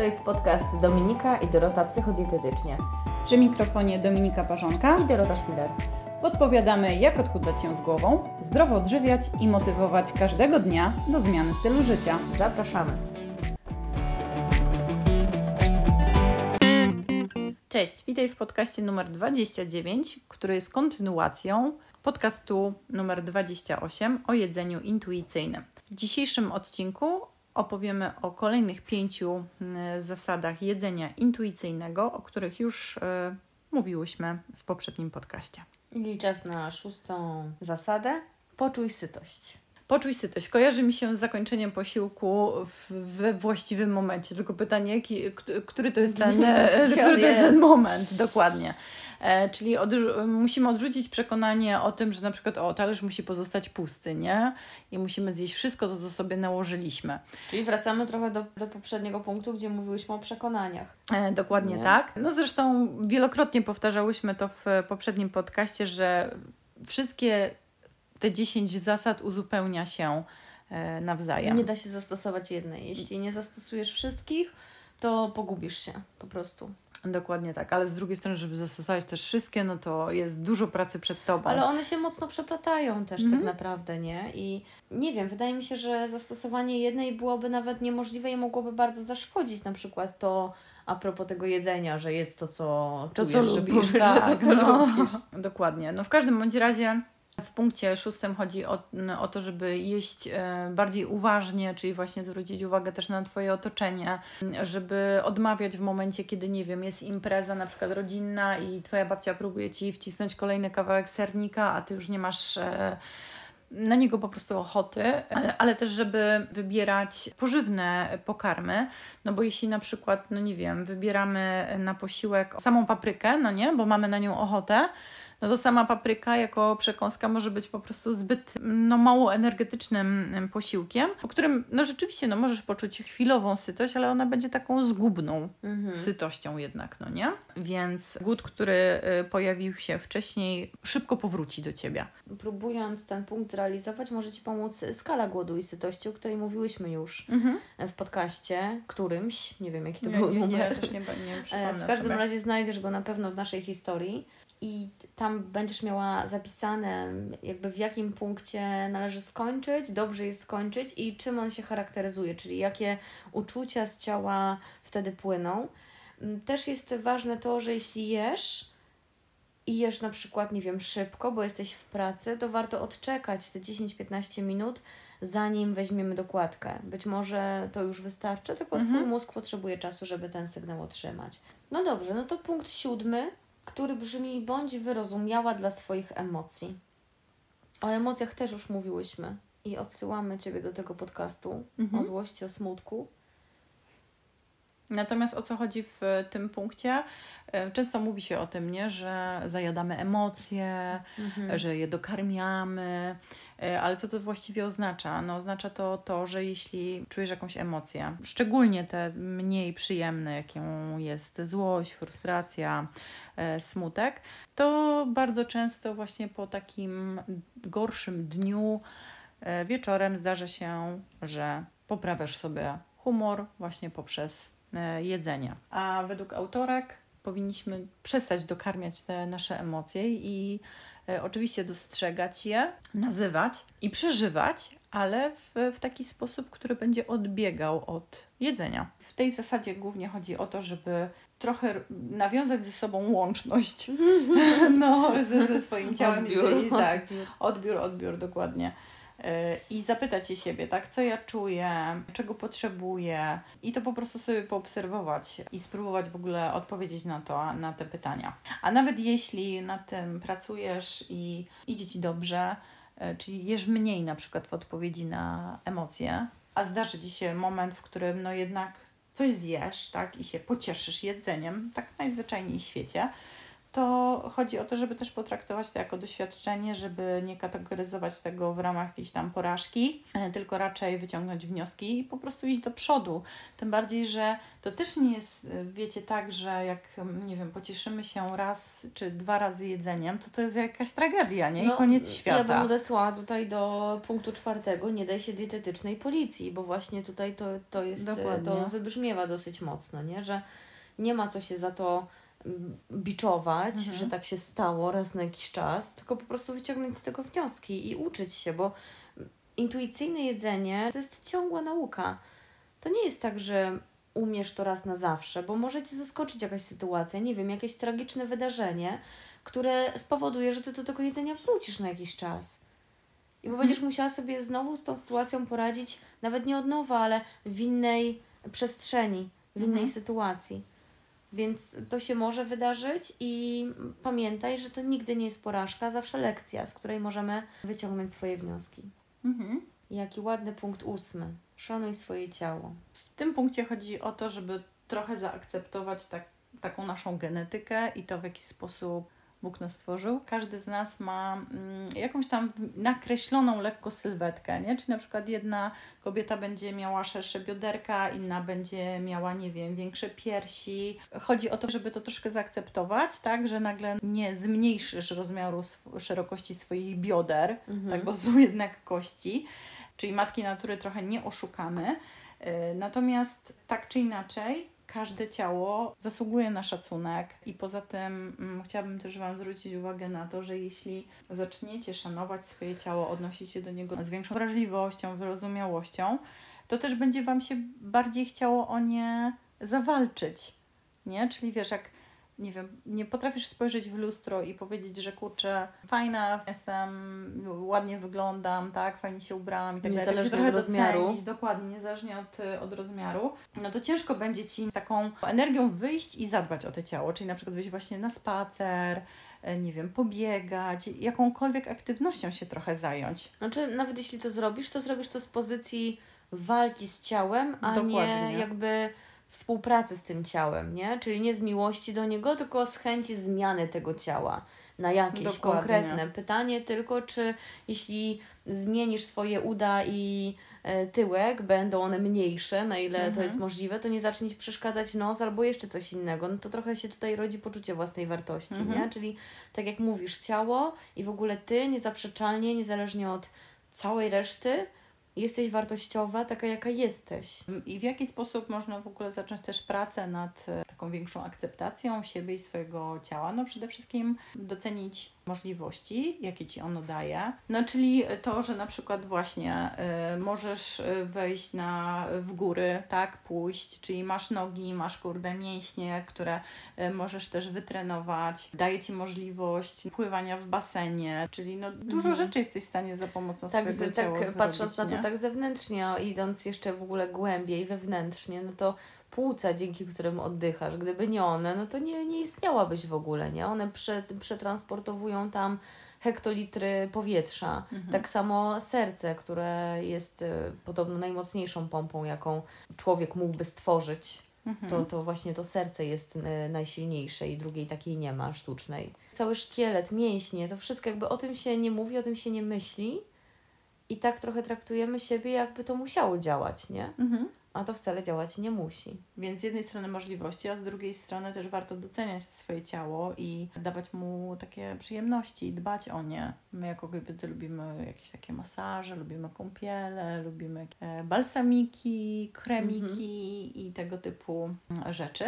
To jest podcast Dominika i Dorota Psychodietetycznie Przy mikrofonie Dominika Parzonka i Dorota Szpiler. podpowiadamy, jak odchudzać się z głową, zdrowo odżywiać i motywować każdego dnia do zmiany stylu życia. Zapraszamy. Cześć, witaj w podcaście numer 29, który jest kontynuacją podcastu numer 28 o jedzeniu intuicyjnym. W dzisiejszym odcinku opowiemy o kolejnych pięciu zasadach jedzenia intuicyjnego, o których już e, mówiłyśmy w poprzednim podcaście. I czas na szóstą zasadę. Poczuj sytość. Poczuj sytość. Kojarzy mi się z zakończeniem posiłku we właściwym momencie. Tylko pytanie, jaki, który to jest ten, e, który to jest? ten moment, dokładnie. E, czyli odrzu- musimy odrzucić przekonanie o tym, że na przykład o, talerz musi pozostać pusty, nie? I musimy zjeść wszystko to, co sobie nałożyliśmy. Czyli wracamy trochę do, do poprzedniego punktu, gdzie mówiłyśmy o przekonaniach. E, dokładnie Nie? tak. No zresztą wielokrotnie powtarzałyśmy to w poprzednim podcaście, że wszystkie te 10 zasad uzupełnia się e, nawzajem. Nie da się zastosować jednej. Jeśli nie zastosujesz wszystkich, to pogubisz się po prostu. Dokładnie tak, ale z drugiej strony, żeby zastosować też wszystkie, no to jest dużo pracy przed tobą. Ale one się mocno przeplatają też Mhm. tak naprawdę, nie? I nie wiem, wydaje mi się, że zastosowanie jednej byłoby nawet niemożliwe i mogłoby bardzo zaszkodzić na przykład to a propos tego jedzenia, że jedz to, co to, czujesz, co lubisz, tak, że to, co no. lubisz. Dokładnie. No w każdym bądź razie w punkcie szóstym chodzi o, o to, żeby jeść e, bardziej uważnie, czyli właśnie zwrócić uwagę też na Twoje otoczenie, żeby odmawiać w momencie, kiedy, nie wiem, jest impreza na przykład rodzinna i Twoja babcia próbuje Ci wcisnąć kolejny kawałek sernika, a Ty już nie masz... E, na niego po prostu ochoty, ale, ale też, żeby wybierać pożywne pokarmy, no bo jeśli na przykład, no nie wiem, wybieramy na posiłek samą paprykę, no nie, bo mamy na nią ochotę, no to sama papryka jako przekąska może być po prostu zbyt no, mało energetycznym em, posiłkiem, po którym no rzeczywiście no, możesz poczuć chwilową sytość, ale ona będzie taką zgubną Mhm. sytością jednak, no nie? Więc głód, który y, pojawił się wcześniej, szybko powróci do Ciebie. Próbując ten punkt zrealizować, może Ci pomóc skala głodu i sytości, o której mówiłyśmy już w podcaście, którymś, nie wiem jaki to Nie, był nie, nie, numer. też nie, nie E, przypomnę W każdym sobie. razie znajdziesz go na pewno w naszej historii i tam będziesz miała zapisane, jakby w jakim punkcie należy skończyć, dobrze jest skończyć i czym on się charakteryzuje, czyli jakie uczucia z ciała wtedy płyną. Mm, Też jest ważne to, że jeśli jesz i jesz na przykład, nie wiem, szybko, bo jesteś w pracy, to warto odczekać te 10-15 minut, zanim weźmiemy dokładkę. Być może to już wystarczy, tylko Twój mózg potrzebuje czasu, żeby ten sygnał otrzymać. No dobrze, no to punkt siódmy, który brzmi bądź wyrozumiała dla swoich emocji. O emocjach też już mówiłyśmy i odsyłamy Ciebie do tego podcastu o złości, o smutku. Natomiast o co chodzi w e, tym punkcie? E, Często mówi się o tym, nie? że zajadamy emocje, że je dokarmiamy, ale co to właściwie oznacza? No, oznacza to to, że jeśli czujesz jakąś emocję, szczególnie te mniej przyjemne, jaką jest złość, frustracja, e, smutek, to bardzo często właśnie po takim gorszym dniu e, wieczorem zdarza się, że poprawiasz sobie humor właśnie poprzez e, jedzenie. A według autorek powinniśmy przestać dokarmiać te nasze emocje i e, oczywiście dostrzegać je, nazywać i przeżywać, ale w, w taki sposób, który będzie odbiegał od jedzenia. W tej zasadzie głównie chodzi o to, żeby trochę nawiązać ze sobą łączność no, ze, ze swoim ciałem. i Odbiór, z- tak, odbiór, odbiór, dokładnie. I zapytać się siebie, tak, co ja czuję, czego potrzebuję, i to po prostu sobie poobserwować i spróbować w ogóle odpowiedzieć na to, na te pytania. A nawet jeśli nad tym pracujesz i idzie ci dobrze, yy, czyli jesz mniej na przykład w odpowiedzi na emocje, a zdarzy ci się moment, w którym no jednak coś zjesz, tak, i się pocieszysz jedzeniem, tak najzwyczajniej w świecie, to chodzi o to, żeby też potraktować to jako doświadczenie, żeby nie kategoryzować tego w ramach jakiejś tam porażki, e, tylko raczej wyciągnąć wnioski i po prostu iść do przodu. Tym bardziej, że to też nie jest, e, wiecie, tak, że jak, nie wiem, pocieszymy się raz czy dwa razy jedzeniem, to to jest jakaś tragedia, nie? I no, koniec świata. Ja bym odesłała tutaj do punktu czwartego, nie daj się dietetycznej policji, bo właśnie tutaj to, to jest, e, Dokładnie. to wybrzmiewa dosyć mocno, nie? Że nie ma co się za to biczować, mhm. że tak się stało raz na jakiś czas, tylko po prostu wyciągnąć z tego wnioski i uczyć się, bo intuicyjne jedzenie to jest ciągła nauka. To nie jest tak, że umiesz to raz na zawsze, bo może cię zaskoczyć jakaś sytuacja, nie wiem, jakieś tragiczne wydarzenie, które spowoduje, że ty do tego jedzenia wrócisz na jakiś czas. I bo mhm. będziesz musiała sobie znowu z tą sytuacją poradzić, nawet nie od nowa, ale w innej przestrzeni, w innej mhm. sytuacji. Więc to się może wydarzyć i pamiętaj, że to nigdy nie jest porażka, zawsze lekcja, z której możemy wyciągnąć swoje wnioski. Mhm. Jaki ładny punkt ósmy. Szanuj swoje ciało. W tym punkcie chodzi o to, żeby trochę zaakceptować tak, taką naszą genetykę i to w jaki sposób Bóg nas stworzył. Każdy z nas ma mm, jakąś tam nakreśloną lekko sylwetkę, nie? Czy na przykład jedna kobieta będzie miała szersze bioderka, inna będzie miała, nie wiem, większe piersi. Chodzi o to, żeby to troszkę zaakceptować, tak? Że nagle nie zmniejszysz rozmiaru szerokości swoich bioder, mhm. tak? Bo są jednak kości. Czyli matki natury trochę nie oszukamy. Y, natomiast tak czy inaczej, każde ciało zasługuje na szacunek i poza tym mm, chciałabym też Wam zwrócić uwagę na to, że jeśli zaczniecie szanować swoje ciało, odnosić się do niego z większą wrażliwością, wyrozumiałością, to też będzie Wam się bardziej chciało o nie zawalczyć. Nie? Czyli wiesz, jak nie wiem, nie potrafisz spojrzeć w lustro i powiedzieć, że kurczę, fajna jestem, ładnie wyglądam, tak, fajnie się ubrałam i tak dalej. Niezależnie od rozmiaru. Docenić, dokładnie, niezależnie od, od rozmiaru, no to ciężko będzie Ci z taką energią wyjść i zadbać o to ciało, czyli na przykład wyjść właśnie na spacer, e, nie wiem, pobiegać, jakąkolwiek aktywnością się trochę zająć. Znaczy, nawet jeśli to zrobisz, to zrobisz to z pozycji walki z ciałem, a Dokładnie. nie jakby współpracy z tym ciałem, nie? Czyli nie z miłości do niego, tylko z chęci zmiany tego ciała na jakieś Dokładnie. konkretne pytanie, tylko czy jeśli zmienisz swoje uda i e, tyłek, będą one mniejsze, na ile mhm. to jest możliwe, to nie zacznie Ci przeszkadzać nos albo jeszcze coś innego. No to trochę się tutaj rodzi poczucie własnej wartości, mhm. nie? Czyli tak jak mówisz, ciało i w ogóle Ty niezaprzeczalnie, niezależnie od całej reszty, jesteś wartościowa, taka jaka jesteś. I w jaki sposób można w ogóle zacząć też pracę nad e, taką większą akceptacją siebie i swojego ciała? No przede wszystkim docenić możliwości, jakie Ci ono daje. No czyli to, że na przykład właśnie y, możesz e, wejść na, w góry, tak, pójść, czyli masz nogi, masz kurde mięśnie, które y, możesz też wytrenować, daje Ci możliwość pływania w basenie, czyli no dużo mhm. rzeczy jesteś w stanie za pomocą tak, swojego z, ciała Tak, patrząc na to tak zewnętrznie, idąc jeszcze w ogóle głębiej, wewnętrznie, no to płuca, dzięki którym oddychasz, gdyby nie one, no to nie, nie istniałabyś w ogóle, nie? One prze, przetransportowują tam hektolitry powietrza. Mhm. Tak samo serce, które jest y, podobno najmocniejszą pompą, jaką człowiek mógłby stworzyć. Mhm. To, to właśnie to serce jest y, najsilniejsze i drugiej takiej nie ma sztucznej. Cały szkielet, mięśnie, to wszystko jakby o tym się nie mówi, o tym się nie myśli, i tak trochę traktujemy siebie, jakby to musiało działać, nie? Mhm. A to wcale działać nie musi. Więc z jednej strony możliwości, a z drugiej strony też warto doceniać swoje ciało i dawać mu takie przyjemności, dbać o nie. My jako kobiety lubimy jakieś takie masaże, lubimy kąpiele, lubimy e, balsamiki, kremiki mhm. i tego typu rzeczy.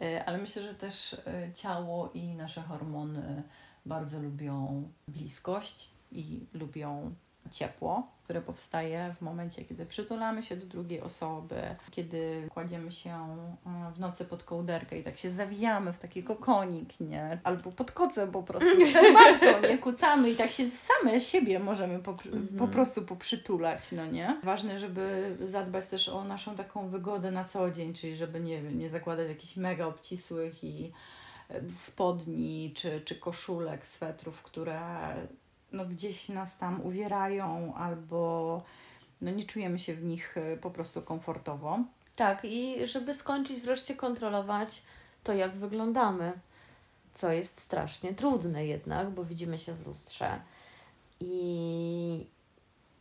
E, ale myślę, że też e, ciało i nasze hormony bardzo lubią bliskość i lubią ciepło, które powstaje w momencie, kiedy przytulamy się do drugiej osoby, kiedy kładziemy się e, w nocy pod kołderkę i tak się zawijamy w taki kokonik, nie? Albo pod kocem po prostu z herbatką, nie? Kucamy i tak się same siebie możemy po, mhm. po prostu poprzytulać, no nie? Ważne, żeby zadbać też o naszą taką wygodę na co dzień, czyli żeby, nie nie zakładać jakichś mega obcisłych i e, spodni czy, czy koszulek, swetrów, które no, gdzieś nas tam uwierają albo no, nie czujemy się w nich y, po prostu komfortowo. Tak, i żeby skończyć wreszcie kontrolować to, jak wyglądamy. co jest strasznie trudne jednak, bo widzimy się w lustrze i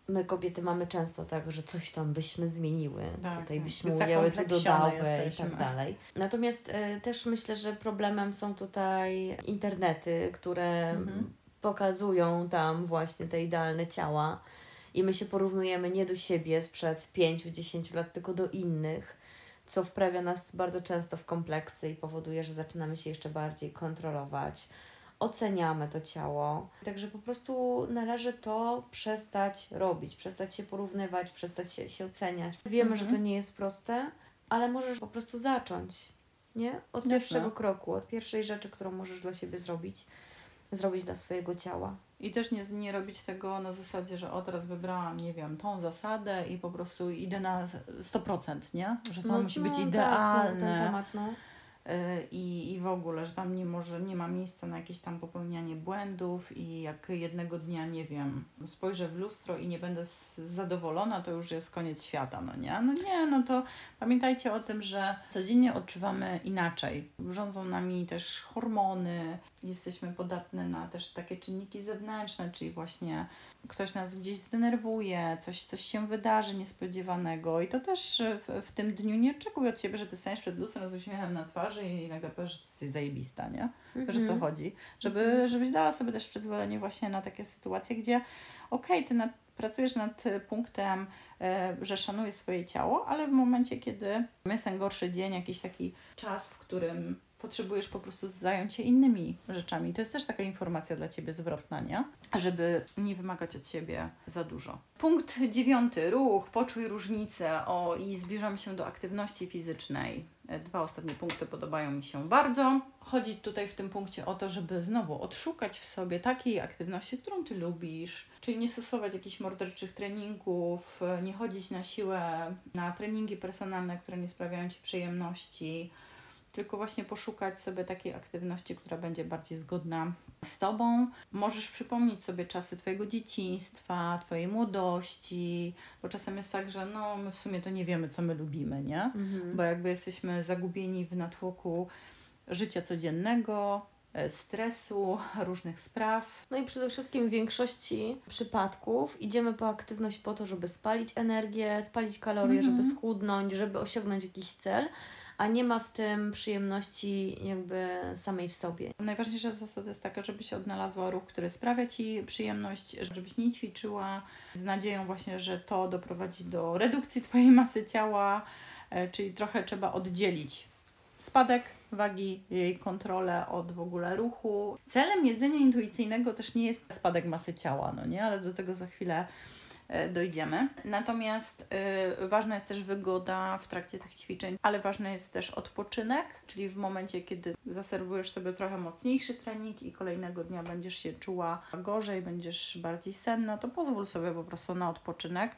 my kobiety mamy często tak, że coś tam byśmy zmieniły, Tak, tutaj tak. byśmy umiały, tu dodały i tak dalej. Natomiast y, też myślę, że problemem są tutaj internety, które Mhm. Pokazują tam właśnie te idealne ciała i my się porównujemy nie do siebie sprzed 5-10 lat, tylko do innych, co wprawia nas bardzo często w kompleksy i powoduje, że zaczynamy się jeszcze bardziej kontrolować. Oceniamy to ciało. Także po prostu należy to przestać robić, przestać się porównywać, przestać się, się oceniać. Wiemy, Mhm. że to nie jest proste, ale możesz po prostu zacząć. Nie? Od Jasne. pierwszego kroku, od pierwszej rzeczy, którą możesz dla siebie zrobić, zrobić dla swojego ciała. I też nie, nie robić tego na zasadzie, że o teraz wybrałam, nie wiem, tą zasadę i po prostu idę na 100%, nie? Że to musi być Tak, znowu idealne. ten temat, no. Y, i, i w ogóle, że tam nie może, nie ma miejsca na jakieś tam popełnianie błędów i jak jednego dnia, nie wiem, spojrzę w lustro i nie będę zadowolona, to już jest koniec świata, no nie? No nie, no to pamiętajcie o tym, że codziennie odczuwamy inaczej. Rządzą nami też hormony, jesteśmy podatne na też takie czynniki zewnętrzne, czyli właśnie ktoś nas gdzieś zdenerwuje, coś, coś się wydarzy niespodziewanego i to też w, w tym dniu nie oczekuj od siebie, że ty staniesz przed lustrem z uśmiechem na twarzy i nagle powiesz, że ty jesteś zajebista, nie? O co chodzi? Żeby, żebyś dała sobie też przyzwolenie właśnie na takie sytuacje, gdzie okej, ty nad, pracujesz nad punktem, e, że szanujesz swoje ciało, ale w momencie, kiedy jest ten gorszy dzień, jakiś taki czas, w którym potrzebujesz po prostu zająć się innymi rzeczami. To jest też taka informacja dla Ciebie zwrotna, nie? Żeby nie wymagać od siebie za dużo. Punkt dziewiąty. Ruch. Poczuj różnicę. O, i zbliżam się do aktywności fizycznej. E, Dwa ostatnie punkty podobają mi się bardzo. Chodzi tutaj w tym punkcie o to, żeby znowu odszukać w sobie takiej aktywności, którą Ty lubisz, czyli nie stosować jakichś morderczych treningów, e, nie chodzić na siłę na treningi personalne, które nie sprawiają Ci przyjemności, tylko właśnie poszukać sobie takiej aktywności, która będzie bardziej zgodna z Tobą. Możesz przypomnieć sobie czasy Twojego dzieciństwa, Twojej młodości, bo czasem jest tak, że no my w sumie to nie wiemy, co my lubimy, nie? Mhm. Bo jakby jesteśmy zagubieni w natłoku życia codziennego, e, stresu, różnych spraw. No i przede wszystkim w większości przypadków idziemy po aktywność po to, żeby spalić energię, spalić kalorie, Mhm. żeby schudnąć, żeby osiągnąć jakiś cel, a nie ma w tym przyjemności jakby samej w sobie. Najważniejsza zasada jest taka, żebyś odnalazła ruch, który sprawia Ci przyjemność, żebyś nie ćwiczyła z nadzieją właśnie, że to doprowadzi do redukcji Twojej masy ciała, e, czyli trochę trzeba oddzielić spadek wagi, jej kontrolę od w ogóle ruchu. Celem jedzenia intuicyjnego też nie jest spadek masy ciała, no nie, ale do tego za chwilę dojdziemy. Natomiast y, ważna jest też wygoda w trakcie tych ćwiczeń, ale ważny jest też odpoczynek, czyli w momencie, kiedy zaserwujesz sobie trochę mocniejszy trening i kolejnego dnia będziesz się czuła gorzej, będziesz bardziej senna, to pozwól sobie po prostu na odpoczynek,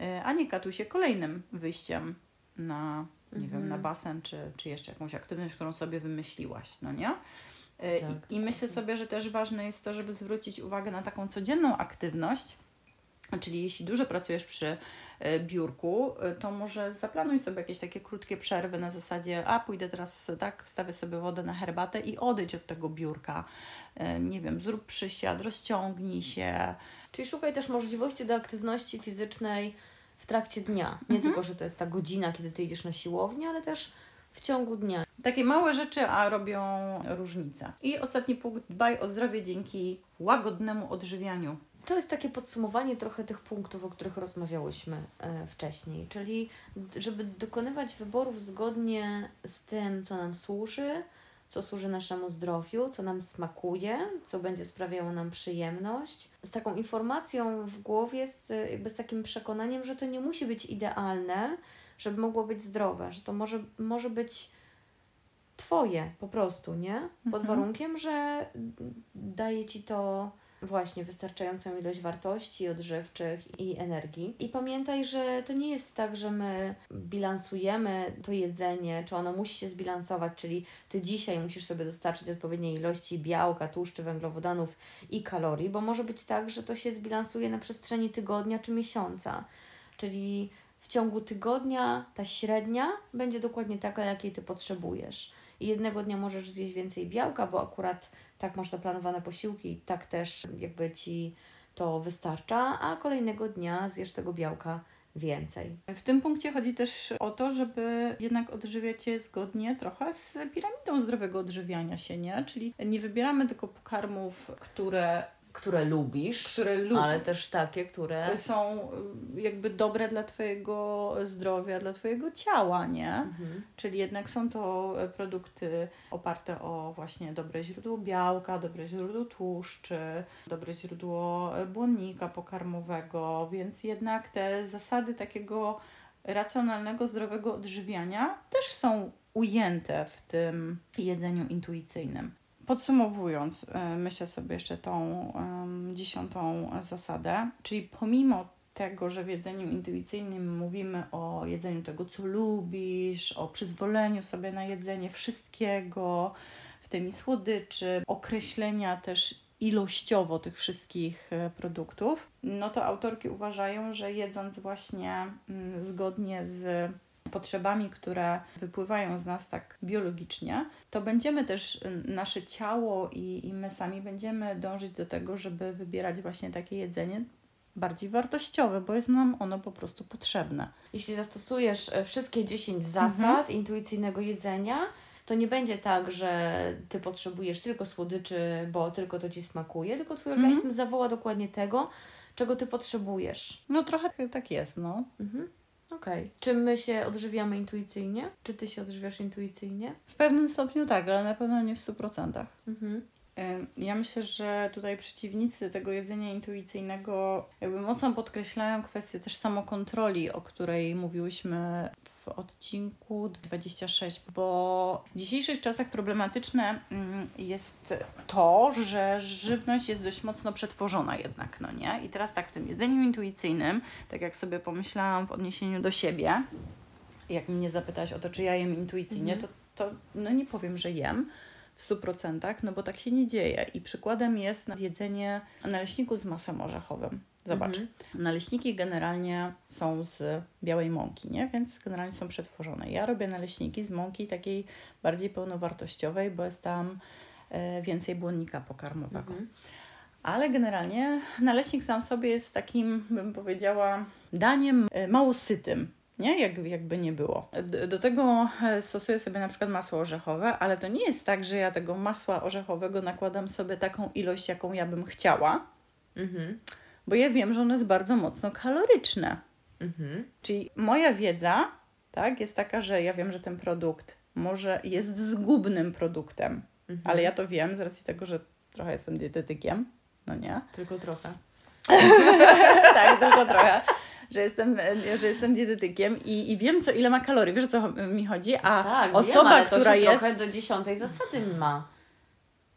y, a nie katuj się kolejnym wyjściem na, nie wiem, na basen, czy, czy jeszcze jakąś aktywność, którą sobie wymyśliłaś, no nie? Y, Tak, I, I myślę sobie, że też ważne jest to, żeby zwrócić uwagę na taką codzienną aktywność, Czyli jeśli dużo pracujesz przy e, biurku, e, to może zaplanuj sobie jakieś takie krótkie przerwy na zasadzie, a pójdę teraz, tak, wstawię sobie wodę na herbatę i odejdź od tego biurka. E, Nie wiem, zrób przysiad, rozciągnij się. Czyli szukaj też możliwości do aktywności fizycznej w trakcie dnia. Mhm. Nie tylko, że to jest ta godzina, kiedy ty idziesz na siłownię, ale też w ciągu dnia. Takie małe rzeczy, a robią różnicę. I ostatni punkt, dbaj o zdrowie dzięki łagodnemu odżywianiu. To jest takie podsumowanie trochę tych punktów, o których rozmawiałyśmy e, wcześniej, czyli żeby dokonywać wyborów zgodnie z tym, co nam służy, co służy naszemu zdrowiu, co nam smakuje, co będzie sprawiało nam przyjemność, z taką informacją w głowie, z, jakby z takim przekonaniem, że to nie musi być idealne, żeby mogło być zdrowe, że to może, może być Twoje po prostu, nie? Pod Mhm. warunkiem, że daje Ci to właśnie wystarczającą ilość wartości odżywczych i energii. I pamiętaj, że to nie jest tak, że my bilansujemy to jedzenie, czy ono musi się zbilansować, czyli Ty dzisiaj musisz sobie dostarczyć odpowiedniej ilości białka, tłuszczy, węglowodanów i kalorii, bo może być tak, że to się zbilansuje na przestrzeni tygodnia czy miesiąca. Czyli w ciągu tygodnia ta średnia będzie dokładnie taka, jakiej Ty potrzebujesz. i jednego dnia możesz zjeść więcej białka, bo akurat tak masz zaplanowane posiłki tak też jakby Ci to wystarcza, a kolejnego dnia zjesz tego białka więcej. W tym punkcie chodzi też o to, żeby jednak odżywiać się zgodnie trochę z piramidą zdrowego odżywiania się, nie? Czyli nie wybieramy tylko pokarmów, które które lubisz, które lub ale też takie, które są y, jakby dobre dla Twojego zdrowia, dla Twojego ciała, nie? Mhm. Czyli jednak są to e, produkty oparte o właśnie dobre źródło białka, dobre źródło tłuszczy, dobre źródło e, błonnika pokarmowego, więc jednak te zasady takiego racjonalnego, zdrowego odżywiania też są ujęte w tym jedzeniu intuicyjnym. Podsumowując, e, myślę sobie jeszcze tą um, dziesiątą zasadę, czyli pomimo tego, że w jedzeniu intuicyjnym mówimy o jedzeniu tego, co lubisz, o przyzwoleniu sobie na jedzenie wszystkiego, w tym i słodyczy, określenia też ilościowo tych wszystkich e, produktów, no to autorki uważają, że jedząc właśnie mm, zgodnie z potrzebami, które wypływają z nas tak biologicznie, to będziemy też, y, nasze ciało i, i my sami będziemy dążyć do tego, żeby wybierać właśnie takie jedzenie bardziej wartościowe, bo jest nam ono po prostu potrzebne. Jeśli zastosujesz e, wszystkie 10 zasad mhm. intuicyjnego jedzenia, to nie będzie tak, że ty potrzebujesz tylko słodyczy, bo tylko to ci smakuje, tylko twój mhm. organizm zawoła dokładnie tego, czego ty potrzebujesz. No trochę tak jest, no. Mhm. Okej. Okay. Czy my się odżywiamy intuicyjnie? Czy ty się odżywiasz intuicyjnie? W pewnym stopniu tak, ale na pewno nie w 100%. Mhm. Ja myślę, że tutaj przeciwnicy tego jedzenia intuicyjnego jakby mocno podkreślają kwestię też samokontroli, o której mówiłyśmy w odcinku 26, bo w dzisiejszych czasach problematyczne mm, jest to, że żywność jest dość mocno przetworzona jednak, no nie? I teraz tak, w tym jedzeniu intuicyjnym, tak jak sobie pomyślałam w odniesieniu do siebie, jak mnie zapytałaś o to, czy ja jem intuicyjnie, mhm. to, to no nie powiem, że jem, w 100%, no bo tak się nie dzieje. I przykładem jest jedzenie naleśniku z masłem orzechowym. Zobacz, mhm. naleśniki generalnie są z białej mąki, nie? więc generalnie są przetworzone. Ja robię naleśniki z mąki takiej bardziej pełnowartościowej, bo jest tam e, więcej błonnika pokarmowego. Mhm. Ale generalnie naleśnik sam sobie jest takim, bym powiedziała, daniem e, mało sytym nie? Jak, jakby nie było. Do, tego e, stosuję sobie na przykład masło orzechowe, ale to nie jest tak, że ja tego masła orzechowego nakładam sobie taką ilość, jaką ja bym chciała, mhm. Bo ja wiem, że ono jest bardzo mocno kaloryczne. Mhm. Czyli moja wiedza tak, jest taka, że ja wiem, że ten produkt może jest zgubnym produktem, mhm. ale ja to wiem z racji tego, że trochę jestem dietetykiem, no nie? Tylko trochę. tak, tylko trochę że jestem, że jestem dietetykiem i, i wiem, co ile ma kalorii. Wiesz, o co mi chodzi? A tak, osoba, wiem, która jest. trochę do dziesiątej zasady ma.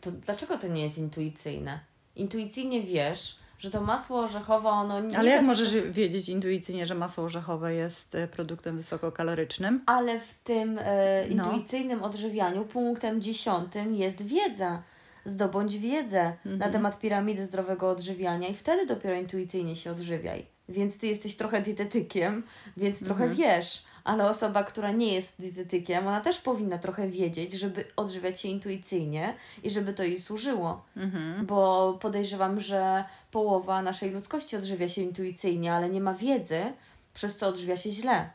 To dlaczego to nie jest intuicyjne? Intuicyjnie wiesz, że to masło orzechowe, ono nie Ale jak możesz wiedzieć intuicyjnie, że masło orzechowe jest e, produktem wysokokalorycznym? Ale w tym e, no. intuicyjnym no. odżywianiu punktem dziesiątym jest wiedza. Zdobądź wiedzę mhm. na temat piramidy zdrowego odżywiania i wtedy dopiero intuicyjnie się odżywiaj więc ty jesteś trochę dietetykiem, więc trochę mhm. wiesz. Ale osoba, która nie jest dietetykiem, ona też powinna trochę wiedzieć, żeby odżywiać się intuicyjnie i żeby to jej służyło. Mhm. Bo podejrzewam, że połowa naszej ludzkości odżywia się intuicyjnie, ale nie ma wiedzy, przez co odżywia się źle.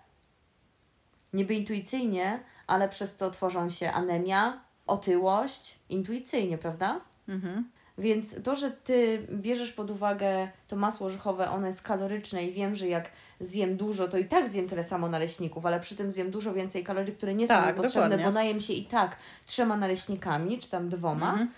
Niby intuicyjnie, ale przez to tworzą się anemia, otyłość, intuicyjnie, prawda? Mhm. Więc to, że ty bierzesz pod uwagę to masło orzechowe, ono jest kaloryczne i wiem, że jak zjem dużo, to i tak zjem tyle samo naleśników, ale przy tym zjem dużo więcej kalorii, które nie tak, są mi potrzebne, dokładnie. bo najem się i tak trzema naleśnikami, czy tam dwoma. Mhm.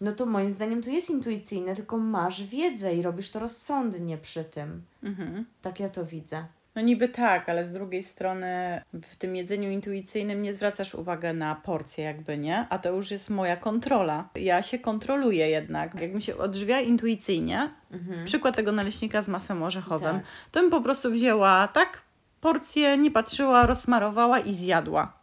No to moim zdaniem to jest intuicyjne, tylko masz wiedzę i robisz to rozsądnie przy tym. Mhm. Tak ja to widzę. No niby tak, ale z drugiej strony w tym jedzeniu intuicyjnym nie zwracasz uwagę na porcję jakby, nie? A to już jest moja kontrola. Ja się kontroluję jednak. Jakbym się odżywiała intuicyjnie, mhm. przykład tego naleśnika z masem orzechowym, tak. to bym po prostu wzięła, tak, porcję, nie patrzyła, rozsmarowała i zjadła.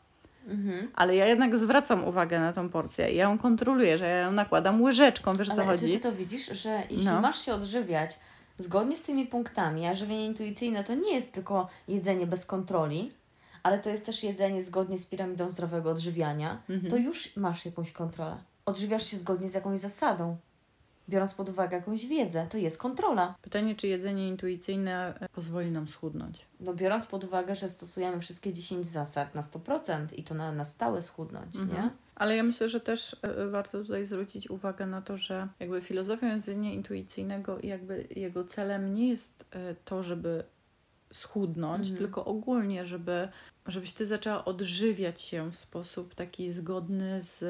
Mhm. Ale ja jednak zwracam uwagę na tą porcję. Ja ją kontroluję, że ja ją nakładam łyżeczką, wiesz Ale co chodzi? Ty, ty to widzisz, że jeśli no. masz się odżywiać Zgodnie z tymi punktami, a żywienie intuicyjne to nie jest tylko jedzenie bez kontroli, ale to jest też jedzenie zgodnie z piramidą zdrowego odżywiania, Mhm. to już masz jakąś kontrolę. Odżywiasz się zgodnie z jakąś zasadą. Biorąc pod uwagę jakąś wiedzę, to jest kontrola. Pytanie, czy jedzenie intuicyjne e, pozwoli nam schudnąć? No biorąc pod uwagę, że stosujemy wszystkie 10 zasad na 100% i to na, na stałe schudnąć, Mhm. nie? Ale ja myślę, że też e, warto tutaj zwrócić uwagę na to, że jakby filozofią jedzenia intuicyjnego i jakby jego celem nie jest e, to, żeby schudnąć, Mhm. tylko ogólnie, żeby, żebyś ty zaczęła odżywiać się w sposób taki zgodny z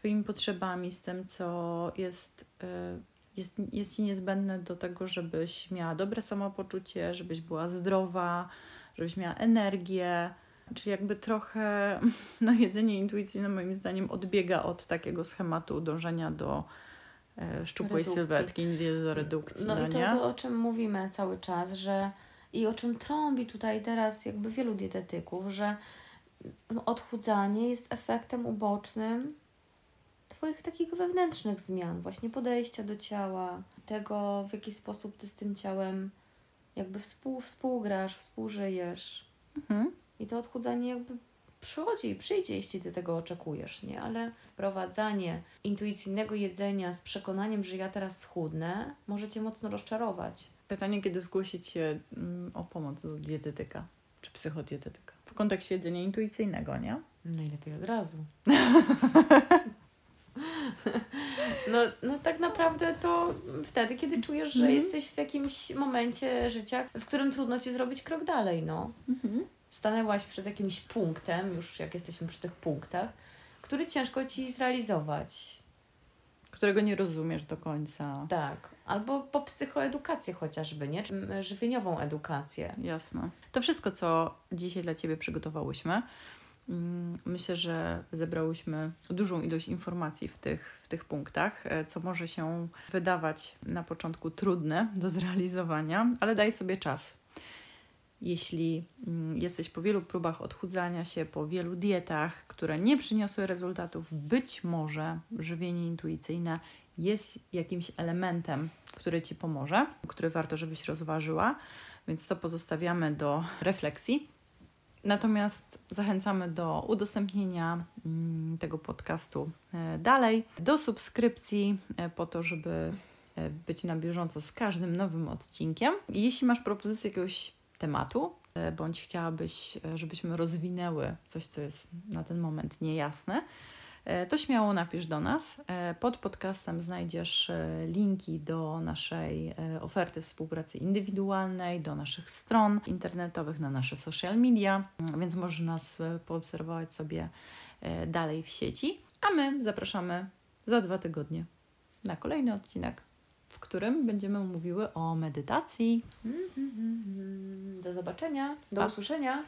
twoimi potrzebami, z tym, co jest, e, jest, jest ci niezbędne do tego, żebyś miała dobre samopoczucie, żebyś była zdrowa, żebyś miała energię. Czyli jakby trochę no, jedzenie intuicyjne moim zdaniem odbiega od takiego schematu dążenia do e, szczupłej Redukcji. sylwetki, nie do redukcji, no, No, i to, nie? to, o czym mówimy cały czas, że i o czym trąbi tutaj teraz jakby wielu dietetyków, że odchudzanie jest efektem ubocznym Twoich takich wewnętrznych zmian, właśnie podejścia do ciała, tego w jaki sposób Ty z tym ciałem jakby współ, współgrasz, współżyjesz. Mhm. I to odchudzanie jakby przychodzi, przyjdzie, jeśli Ty tego oczekujesz, nie? Ale wprowadzanie intuicyjnego jedzenia z przekonaniem, że ja teraz schudnę, może Cię mocno rozczarować. Pytanie, kiedy zgłosić się mm, o pomoc do dietetyka czy psychodietetyka? W kontekście jedzenia intuicyjnego, nie? Najlepiej od razu. No, no tak naprawdę to wtedy, kiedy czujesz, że Mhm. jesteś w jakimś momencie życia, w którym trudno Ci zrobić krok dalej, no. Mhm. Stanęłaś przed jakimś punktem, już jak jesteśmy przy tych punktach, który ciężko Ci zrealizować. Którego nie rozumiesz do końca. Tak. Albo po psychoedukację chociażby, nie? Czy mm, żywieniową edukację. Jasne. To wszystko, co dzisiaj dla Ciebie przygotowałyśmy. Mm, Myślę, że zebrałyśmy dużą ilość informacji w tych, w tych punktach, e, co może się wydawać na początku trudne do zrealizowania, ale daj sobie czas. Jeśli mm, jesteś po wielu próbach odchudzania się, po wielu dietach, które nie przyniosły rezultatów, być może żywienie intuicyjne jest jakimś elementem, który Ci pomoże, który warto, żebyś rozważyła, więc to pozostawiamy do refleksji. Natomiast zachęcamy do udostępnienia mm, tego podcastu e, dalej, do subskrypcji e, po to, żeby e, być na bieżąco z każdym nowym odcinkiem. Jeśli masz propozycję jakiegoś tematu, bądź chciałabyś, żebyśmy rozwinęły coś, co jest na ten moment niejasne, to śmiało napisz do nas. E, Pod podcastem znajdziesz e, linki do naszej e, oferty współpracy indywidualnej, do naszych stron internetowych, na nasze social media, Mm, więc możesz nas e, poobserwować sobie e, dalej w sieci. A my zapraszamy za dwa tygodnie na kolejny odcinek, w którym będziemy mówiły o medytacji. Do zobaczenia, do Pa. usłyszenia.